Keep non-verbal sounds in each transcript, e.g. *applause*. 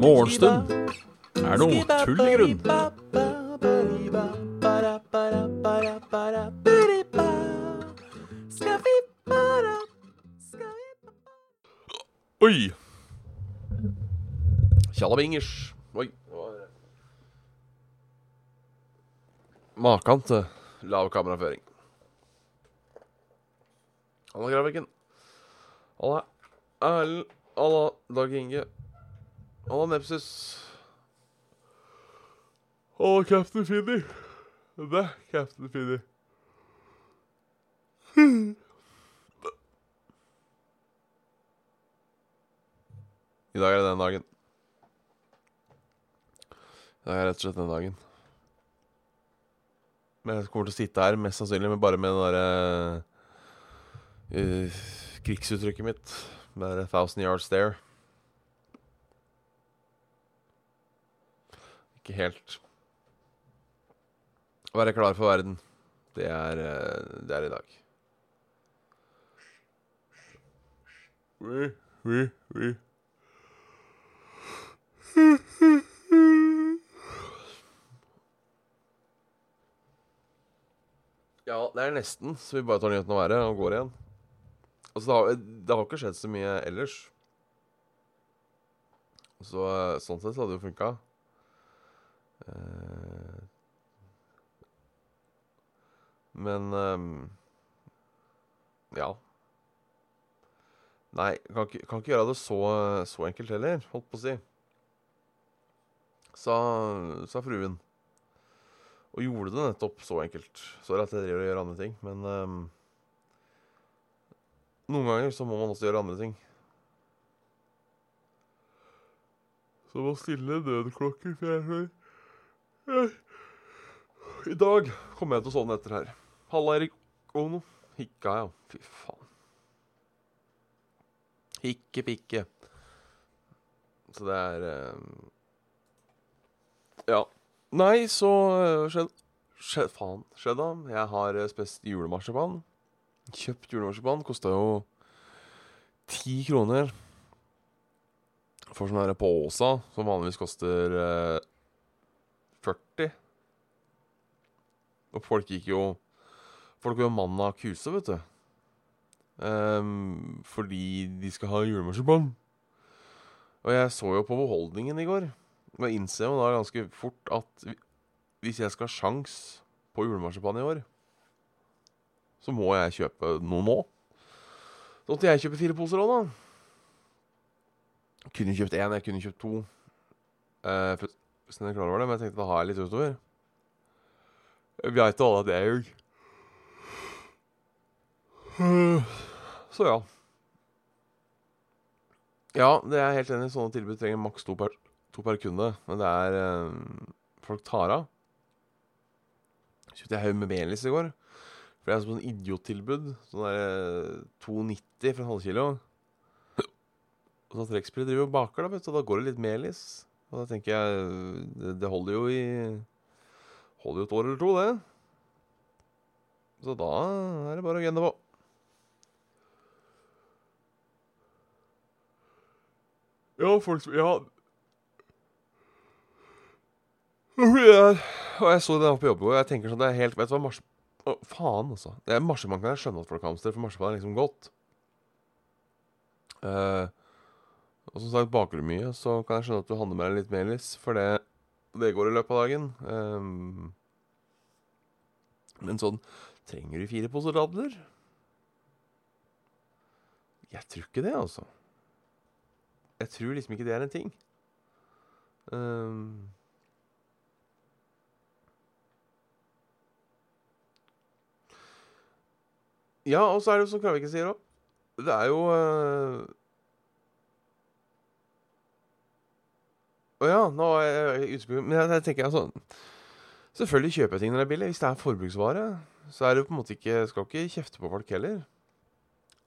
Morgenstund er noe tull i grunn. Oi! Tjallabingers. Oi. Makan til lav kameraføring. Halla, Graviken. Halla, Erlend. Halla, Dag Inge. Halla, Nepsis. Halla, Captain Finny. Det er Captain Finny. I dag er det den dagen. I dag er rett og slett den dagen. Men jeg kommer til å sitte her mest sannsynlig med bare med den derre uh, krigsuttrykket mitt. Med det 'thousand yards there'. Ikke helt Å være klar for verden. Det er, uh, det er i dag. Oui, oui. Ja, det er nesten så vi bare tar nyheten av været og går igjen. Altså, det har, det har ikke skjedd så mye ellers. Så sånn sett så hadde det jo funka. Eh, men ehm, Ja. Nei, kan ikke, kan ikke gjøre det så, så enkelt heller, holdt på å si. Sa, sa fruen. Og gjorde det nettopp så enkelt. Sorry at jeg driver og gjør andre ting, men Noen ganger så må man også gjøre andre ting. Som å stille nødklokker, for jeg I dag kommer jeg til å sovne etter her. Halla, Erik Ono. Hikka, ja. Fy faen. Hikke pikke. Så det er ehm, Ja. Nei, så skjedd Skjedd Faen. skjedde da. Jeg har eh, spist julemarsipan. Kjøpt julemarsipan. Kosta jo ti kroner. For sånn her på Åsa, som vanligvis koster eh, 40. Og folk gikk jo Folk var jo mann av kuse, vet du. Um, fordi de skal ha julemarsipan. Og jeg så jo på beholdningen i går. Og jeg innser jo da ganske fort at hvis jeg skal ha sjans på julemarsipan i år, så må jeg kjøpe noe nå. Så måtte jeg kjøpe fire poser òg, da. Kunne kjøpt én, jeg kunne kjøpt to. Eh, hvis jeg er klar over det, men jeg tenkte da har jeg litt utover. Vi veit jo alle at det er gjør. Så ja. Ja, det er helt enig. Sånne tilbud trenger maks to per, to per kunde. Men det er eh, Folk tar av. Kjøpte jeg haug med Belis i går. For det er sånn idiottilbud. Sånn der eh, 2,90 for en halvkilo. Og så trekkspillet driver og baker, da, vet du. Og da går det litt melis. Og da tenker jeg Det, det holder jo i Holder jo et år eller to, det. Så da er det bare å gunne på. Ja, folk som. Ja, Og jeg så det der på jobb, og jeg tenker sånn Det er helt Vet du hva, mars... Å, faen, altså. Det er Marsipan kan jeg skjønne at folk hamstrer, for marsipan er liksom godt. Eh, og som sagt, baker du mye, så kan jeg skjønne at du handler med deg litt melis, for det, det går i løpet av dagen. Ehm, men sånn Trenger du fire poser dadler? Jeg tror ikke det, altså. Jeg tror liksom ikke det er en ting. Ehm. Ja, og så er det jo som Kravik sier òg. Det er jo eh, Å ja, nå er jeg usikker Men jeg, jeg tenker altså Selvfølgelig kjøper jeg ting når det er billig. Hvis det er forbruksvare, så er det på en måte ikke Skal ikke kjefte på folk heller.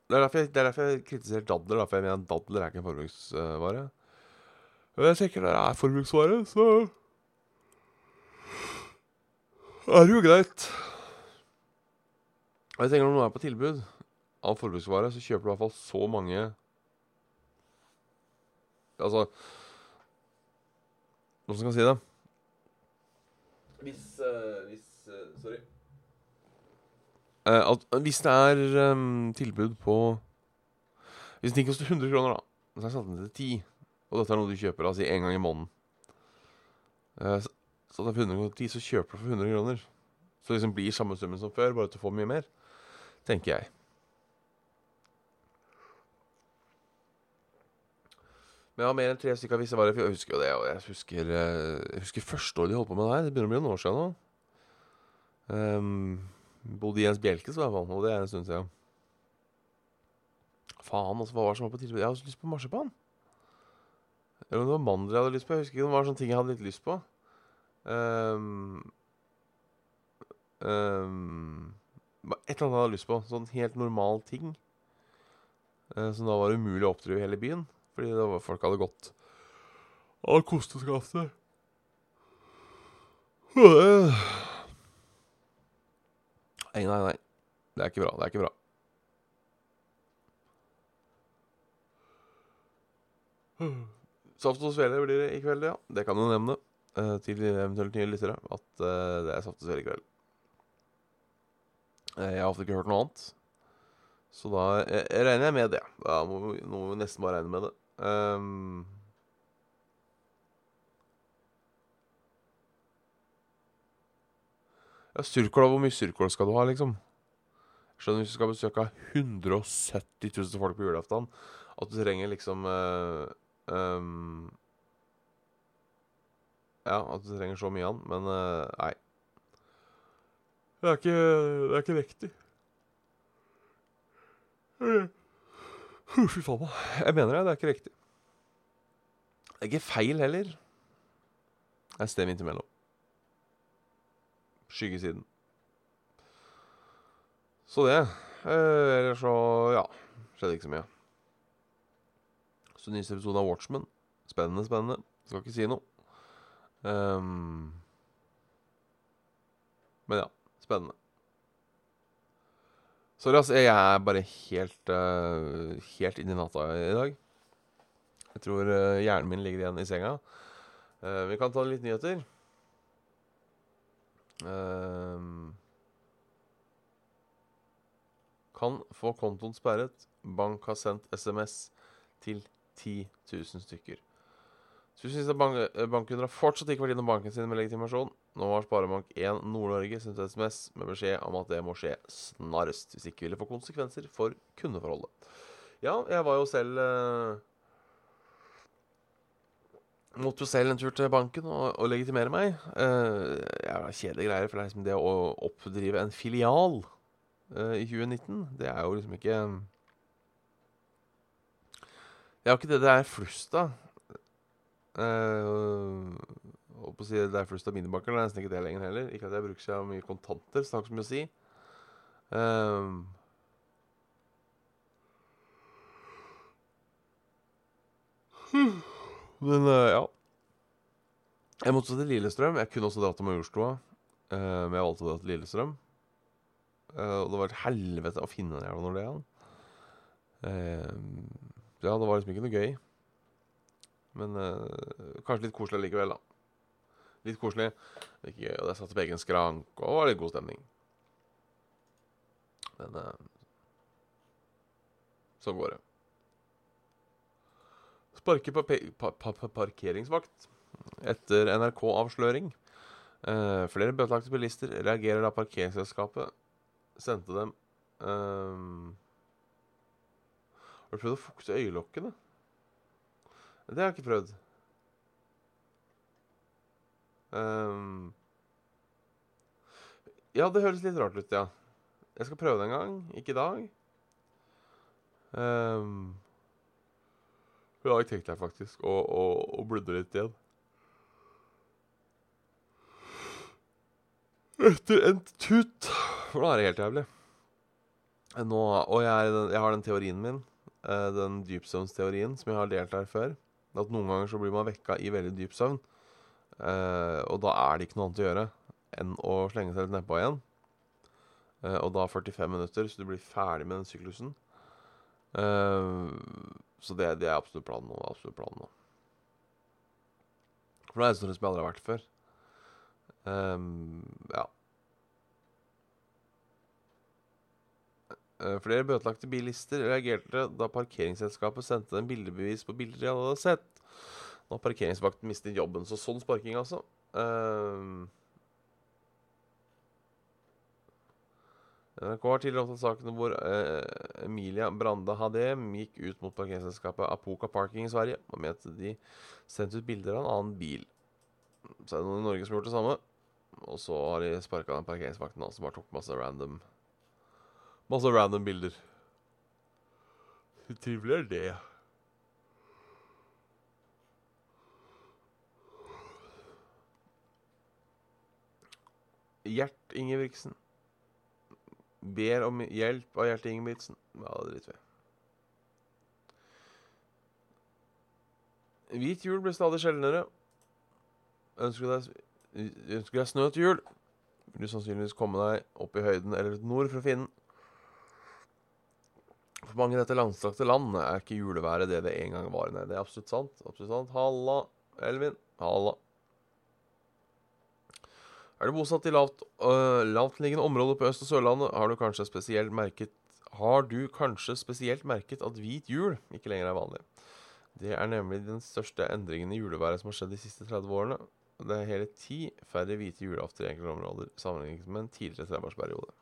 Det er derfor jeg, er derfor jeg kritiserer dadler. Da, for jeg mener dadler er ikke en forbruksvare. Men jeg tenker når det er forbruksvare, så er det jo greit. Og jeg tenker når noe er på tilbud, av forbruksvare, så kjøper du i hvert fall så mange Altså Noen som kan si det? Hvis, uh, hvis uh, Sorry. Uh, at, hvis det er um, tilbud på Hvis ting koster 100 kroner, da, så har jeg satt den til 10, og dette er noe du kjøper altså en gang i måneden så, så det er 100 kroner 10, så kjøper du for 100 kroner. Så det liksom blir samme summen som før, bare at du får mye mer. Tenker jeg. Men jeg har mer enn tre stykker aviser. Jeg husker jo det. Og jeg husker, eh, husker første år de holdt på med det her. Det begynner å bli noen år siden nå. Um, bodde i Jens Bjelkes, i hvert fall. Og det er en stund siden. Faen, altså, hva var det som var på tilbud? Jeg hadde så lyst på marsipan. Eller om det var mandler jeg hadde lyst på. Jeg husker ikke, det var sånne ting jeg hadde litt lyst på. Um, um, et eller annet jeg hadde lyst på. Sånn helt normal ting. Uh, som da var umulig å oppdrive i hele byen. Fordi det var, folk hadde gått av kosteskaftet. Nei, nei, nei. Det er ikke bra. Det er ikke bra. Saft og svele blir det i kveld, ja. Det kan du nevne uh, til eventuelt nye lyttere. At det er saft og svele i kveld. Uh, jeg har ofte ikke hørt noe annet. Så da regner jeg med det. Da må vi, må vi nesten bare regne med det. Um, ja, surkål, hvor mye surkål skal du ha, liksom? Skjønner Hvis du skal besøke 170 000 folk på julaften, at du trenger liksom uh, um, Ja, at du trenger så mye av den, men uh, nei. Det er ikke, det er ikke riktig. Fy faen, Jeg mener det. Det er ikke riktig. Det er ikke feil heller. Det er sted midt imellom. Skyggesiden. Så det. Eh, eller så ja. Skjedde ikke så mye. Så nyeste episode av Watchmen. Spennende, spennende. Skal ikke si noe. Um, men ja. Spennende. Sorry, altså. Jeg er bare helt uh, Helt inn i natta i dag. Jeg tror uh, hjernen min ligger igjen i senga. Uh, vi kan ta litt nyheter. kan få kontoen sperret. Bank har sendt SMS til 10 000 stykker. Synes bank Bankkunder har fortsatt ikke vært innom banken sin med legitimasjon. Nå har Sparebank1 Nord-Norge sendt SMS med beskjed om at det må skje snarest, hvis ikke vil det få konsekvenser for kundeforholdet. Ja, jeg var jo selv eh, Måtte jo selv en tur til banken og, og legitimere meg. Eh, ja, Kjedelige greier. For det liksom det å oppdrive en filial eh, i 2019, det er jo liksom ikke Det er jo ikke det det er flust av. Uh, på å si Det er flust av minibanker. Det er nesten ikke det lenger heller. Ikke at jeg bruker så mye kontanter, snakk som jeg si. Um, men uh, ja. Jeg måtte til Lillestrøm. Jeg kunne også dratt til Majorstua, uh, men jeg valgte å dra til Lillestrøm. Uh, og det var et helvete å finne en jævla Nordea. Uh, ja, det var liksom ikke noe gøy. Men uh, kanskje litt koselig likevel, da. Litt koselig. Ikke, og jeg satt på egen skrank, og det var litt god stemning. Men uh, sånn går det. Sparke på pa pa pa parkeringsvakt etter NRK-avsløring. Uh, flere bøtelagte bilister reagerer da parkeringsselskapet sendte dem uh, Har du prøvd å fukte øyelokkene? Det har jeg ikke prøvd. Um, ja, det høres litt rart ut, ja. Jeg skal prøve det en gang. Ikke i dag. Um, I dag tenkte jeg faktisk å, å, å bludre litt igjen. Etter en tut. For da er det helt jævlig. Nå, og jeg, jeg, har den teorien min, eh, den dypsøvnsteorien, som jeg har delt her før. At noen ganger så blir man vekka i veldig dyp søvn. Uh, og da er det ikke noe annet å gjøre enn å slenge seg litt nedpå igjen. Uh, og da 45 minutter, så du blir ferdig med den syklusen. Uh, så det, det er absolutt planen nå. Absolutt planen nå. For det er en stund som jeg aldri har vært før. Um, ja. Flere bøtelagte bilister reagerte da parkeringsselskapet sendte dem bildebevis på bilder de hadde sett. Nå har parkeringsvakten mistet jobben, så sånn sparking, altså. Um, NRK har tidligere omtalt sakene hvor eh, Emilia Brande Hadem gikk ut mot parkeringsselskapet Apoka Parking i Sverige og mente de sendte ut bilder av en annen bil. Så er det noen i Norge som har gjort det samme. Og så har de sparka den parkeringsvakten som bare tok masse random Masse random bilder. Hvor trivelig er det? Gjert Ingebrigtsen ber om hjelp av Gjert Ingebrigtsen. Ja, det driter vi. Hvit jul blir stadig sjeldnere. Ønsker deg, ønsker deg snø til jul, vil du sannsynligvis komme deg opp i høyden eller nord for å finne den. For mange i dette langstrakte landet er ikke juleværet det det en gang var. Nei, det er absolutt sant. Absolutt sant. Halla, Elvin. Halla. Er du bosatt i lavt, øh, lavtliggende områder på Øst- og Sørlandet, har du kanskje spesielt merket har du kanskje spesielt merket at hvit jul ikke lenger er vanlig. Det er nemlig den største endringen i juleværet som har skjedd de siste 30 årene. Det er hele ti færre hvite julafter i enkelte områder sammenlignet med en tidligere 30-årsperiode.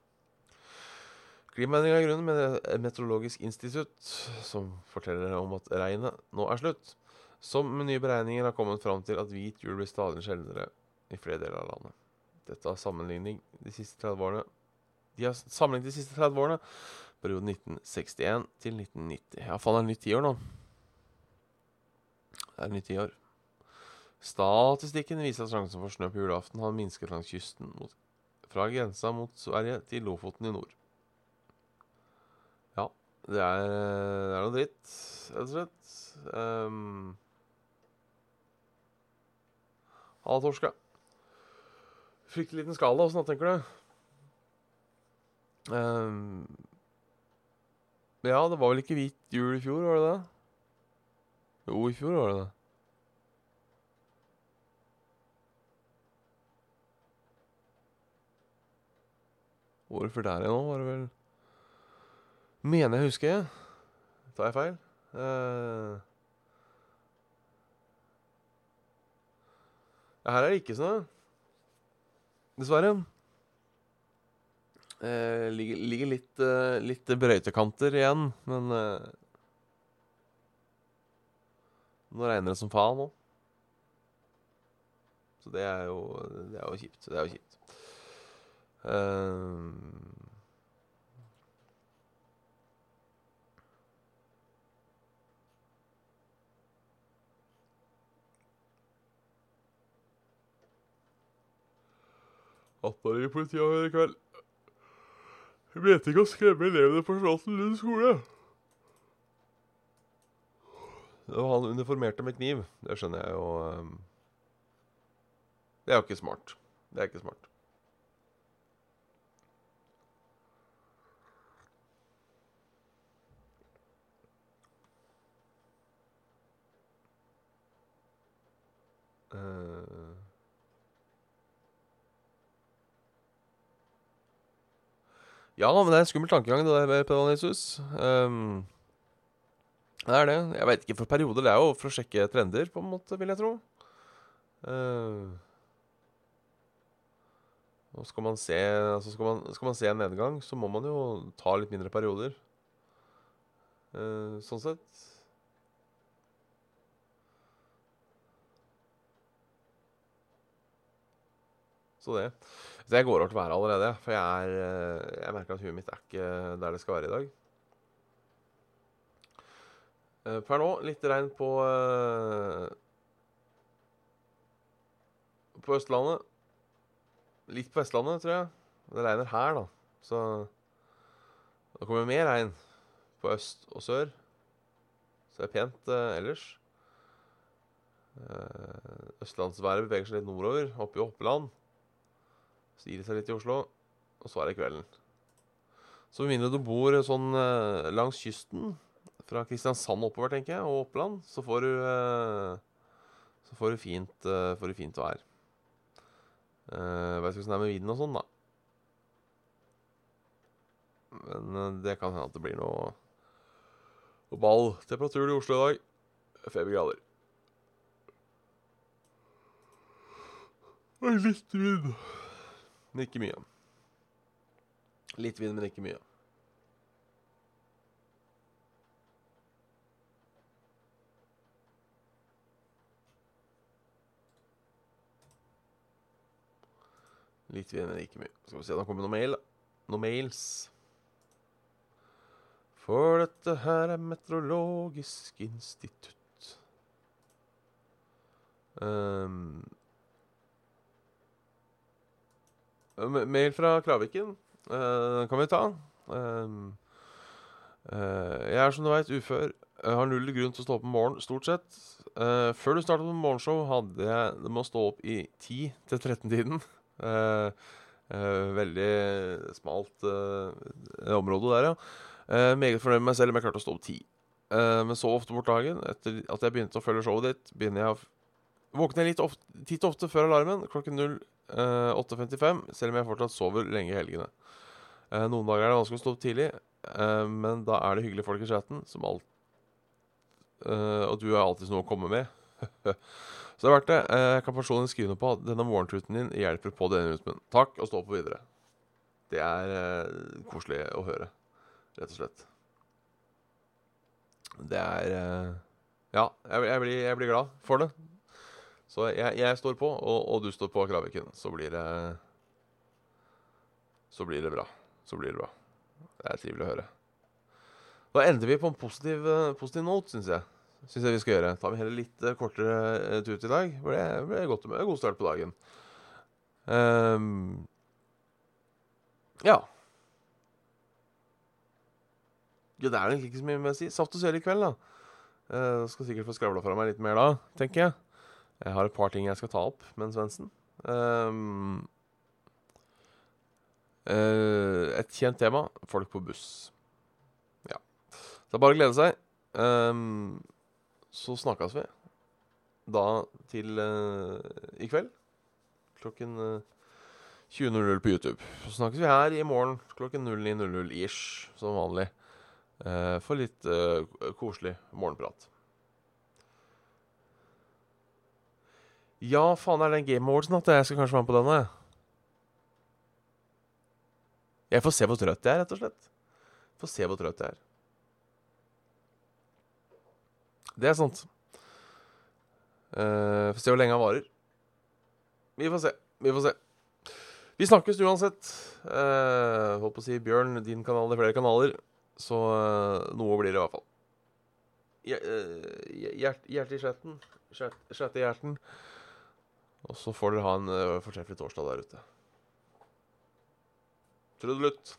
Er grunnen med et meteorologisk institutt, som forteller om at regnet nå er slutt. Som med nye beregninger har kommet fram til at hvit jul blir stadig sjeldnere i flere deler av landet. Dette har sammenligning de siste 30 årene De har sammenlignet de siste 30 årene, perioden 1961 til 1990. Ja, faen, det er nytt tiår nå. Det er nytt tiår. Statistikken viser at sjansen for snø på julaften har minsket langs kysten mot, fra grensa mot Sverige til Lofoten i nord. Ja, det er, det er noe dritt, rett og slett. Um, Halla, torska. Fryktelig liten skala, åssen tenker du? Um, ja, det var vel ikke hvit jul i fjor, var det det? Jo, i fjor var det det. Året før der igjen nå, var det vel Mener jeg husker. Tar jeg feil? Uh, her er det ikke sånn. Dessverre. Eh, ligger, ligger litt, eh, litt brøytekanter igjen, men eh, Nå regner det som faen nå. Så det er jo, det er jo kjipt. Det er jo kjipt. Uh, i politiet i kveld. Hun mente ikke å skremme elevene på Charlotten Lund skole. Det var han uniformerte med kniv. Det skjønner jeg jo. Um, det er jo ikke smart. Det er ikke smart. Ja, men det er en skummel tankegang, det der, med Pedalnisus. Um, det er det. Jeg veit ikke, for perioder. Det er jo for å sjekke trender, på en måte, vil jeg tro. Uh, og skal man, se, altså skal, man, skal man se en nedgang, så må man jo ta litt mindre perioder. Uh, sånn sett. Så det. Så jeg går over til været allerede, for jeg, er, jeg merker at huet mitt er ikke der det skal være i dag. Per nå litt regn på På Østlandet. Litt på Vestlandet, tror jeg. Det regner her, da. Så det kommer mer regn på øst og sør. Så det er pent eh, ellers. Eh, østlandsværet beveger seg litt nordover, oppe i Oppland. Så gir de seg litt i Oslo, og så er det kvelden. Så med mindre du bor sånn eh, langs kysten, fra Kristiansand oppover, tenker jeg, og Oppland, så får du eh, Så får du fint, eh, får du fint vær. Uh, Veit ikke åssen det er med vinden og sånn, da. Men eh, det kan hende at det blir noe, noe ball. Temperaturen i Oslo i dag fem grader. Og litt vind. Men ikke mye. Litt vind, men ikke mye. Litt vind, men ikke mye. Skal vi se, da kommer noe mail. Noen mails. For dette her er Meteorologisk institutt. Um, mail fra Kraviken. Uh, kan vi ta. Um, uh, jeg er som du veit ufør. Jeg har null grunn til å stå opp om morgenen, stort sett. Uh, før du startet med morgenshow, hadde jeg det med å stå opp i 10 til 13-tiden. Uh, veldig smalt område der, ja. Meget fornøyd med meg selv om jeg klarte å stå opp ti. Uh, men så ofte bort dagen, etter at jeg begynte å følge showet ditt, begynner jeg å våkne litt ofte, titt ofte før alarmen, klokken 08.55, uh, selv om jeg fortsatt sover lenge i helgene. noen dager er det vanskelig å stå opp tidlig, men da er det hyggelige folk i chatten, som alt Og du er alltid noe å komme med. *laughs* så det er verdt det. Jeg kan personlig skrive noe på at denne morgentruten din hjelper på denne rytmen. Takk, og stå på videre. Det er koselig å høre rett og slett. Det er Ja, jeg, blir, jeg, blir, glad for det. Så jeg, jeg står på, og, og, du står på, Kraviken. Så blir det Så blir det bra. Så blir det bra. Det er trivelig å høre. Da ender vi på en positiv, uh, positiv note, syns jeg. Synes jeg vi skal gjøre. Tar vi heller litt uh, kortere tur til i dag. Det ble godt med God start på dagen. Um, ja. Ja, det er egentlig ikke så mye med å si. Saft og svele i kveld, da. Uh, skal sikkert få skravla fra meg litt mer da, tenker jeg. Jeg har et par ting jeg skal ta opp med Svendsen. Um, uh, et kjent tema folk på buss. Ja. Det er bare å glede seg. Um, så snakkes vi da til uh, i kveld. Klokken 20.00 på YouTube. Så snakkes vi her i morgen klokken 09.00 ish, som vanlig. Uh, for litt uh, koselig morgenprat. Ja, faen, er det en Game Awards at Jeg skal kanskje være med på denne? jeg. Får se hvor trøtt jeg er, rett og slett. Får se hvor trøtt jeg er. Det er sant. Uh, får se hvor lenge han varer. Vi får se. Vi får se. Vi snakkes uansett. Uh, holdt på å si Bjørn, din kanal eller flere kanaler. Så uh, noe blir det i hvert fall. Hjert, hjerte i skjetten. Skjerte i hjerten. Og så får dere ha en uh, fortreffelig torsdag der ute. Trudelutt.